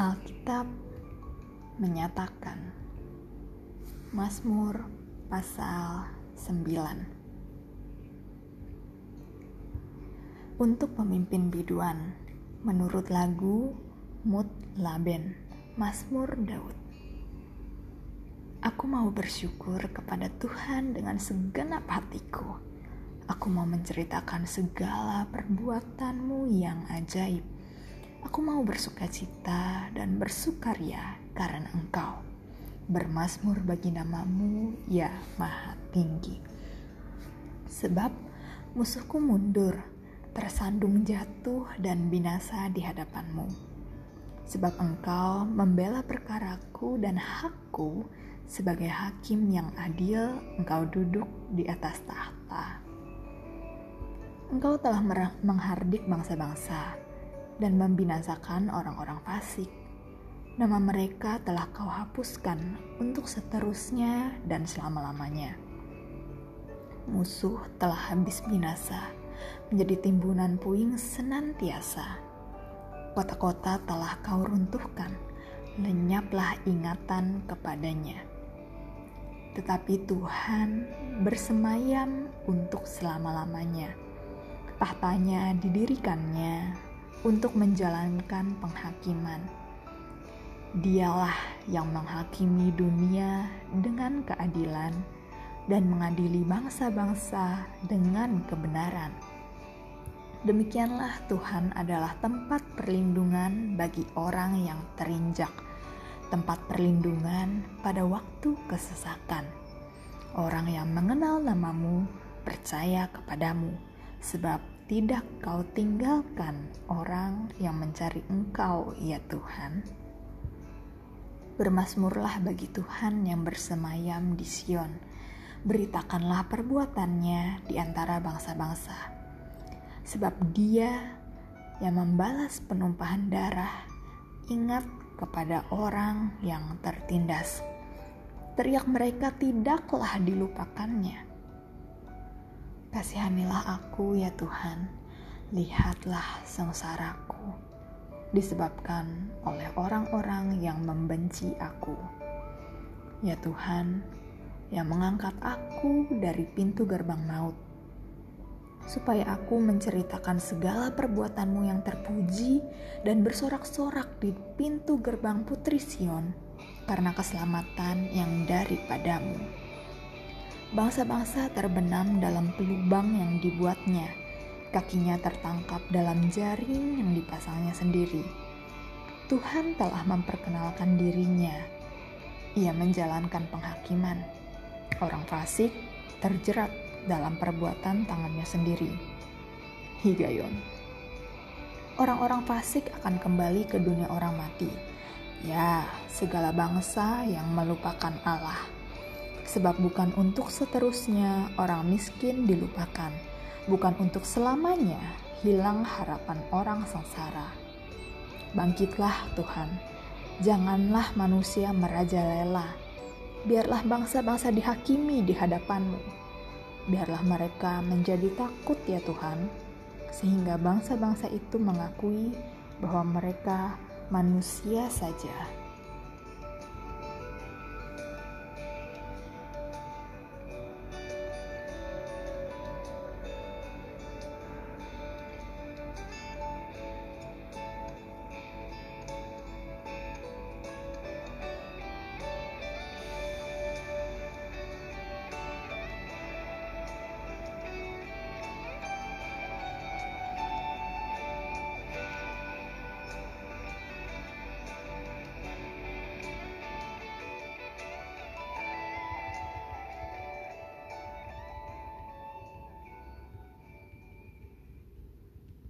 Alkitab menyatakan. Mazmur pasal 9 Untuk pemimpin biduan menurut lagu Mut Laben Mazmur Daud. Aku mau bersyukur kepada Tuhan dengan segenap hatiku. Aku mau menceritakan segala perbuatanmu yang ajaib Aku mau bersuka cita dan bersukaria karena engkau. Bermasmur bagi namamu, ya maha tinggi. Sebab musuhku mundur, tersandung jatuh dan binasa di hadapanmu. Sebab engkau membela perkaraku dan hakku sebagai hakim yang adil, engkau duduk di atas tahta. Engkau telah menghardik bangsa-bangsa, dan membinasakan orang-orang fasik. Nama mereka telah kau hapuskan untuk seterusnya dan selama-lamanya. Musuh telah habis binasa, menjadi timbunan puing senantiasa. Kota-kota telah kau runtuhkan, lenyaplah ingatan kepadanya. Tetapi Tuhan bersemayam untuk selama-lamanya. Tahtanya didirikannya untuk menjalankan penghakiman. Dialah yang menghakimi dunia dengan keadilan dan mengadili bangsa-bangsa dengan kebenaran. Demikianlah Tuhan adalah tempat perlindungan bagi orang yang terinjak, tempat perlindungan pada waktu kesesakan. Orang yang mengenal namamu percaya kepadamu, sebab tidak kau tinggalkan orang yang mencari engkau, ya Tuhan. Bermasmurlah bagi Tuhan yang bersemayam di Sion. Beritakanlah perbuatannya di antara bangsa-bangsa. Sebab dia yang membalas penumpahan darah, ingat kepada orang yang tertindas. Teriak mereka tidaklah dilupakannya Kasihanilah aku ya Tuhan, lihatlah sengsaraku, disebabkan oleh orang-orang yang membenci aku. Ya Tuhan, yang mengangkat aku dari pintu gerbang maut, supaya aku menceritakan segala perbuatanmu yang terpuji dan bersorak-sorak di pintu gerbang Putri Sion, karena keselamatan yang daripadamu. Bangsa-bangsa terbenam dalam pelubang yang dibuatnya. Kakinya tertangkap dalam jaring yang dipasangnya sendiri. Tuhan telah memperkenalkan dirinya. Ia menjalankan penghakiman. Orang fasik terjerat dalam perbuatan tangannya sendiri. Higayon. Orang-orang fasik akan kembali ke dunia orang mati. Ya, segala bangsa yang melupakan Allah sebab bukan untuk seterusnya orang miskin dilupakan, bukan untuk selamanya hilang harapan orang sengsara. Bangkitlah Tuhan, janganlah manusia merajalela, biarlah bangsa-bangsa dihakimi di hadapanmu, biarlah mereka menjadi takut ya Tuhan, sehingga bangsa-bangsa itu mengakui bahwa mereka manusia saja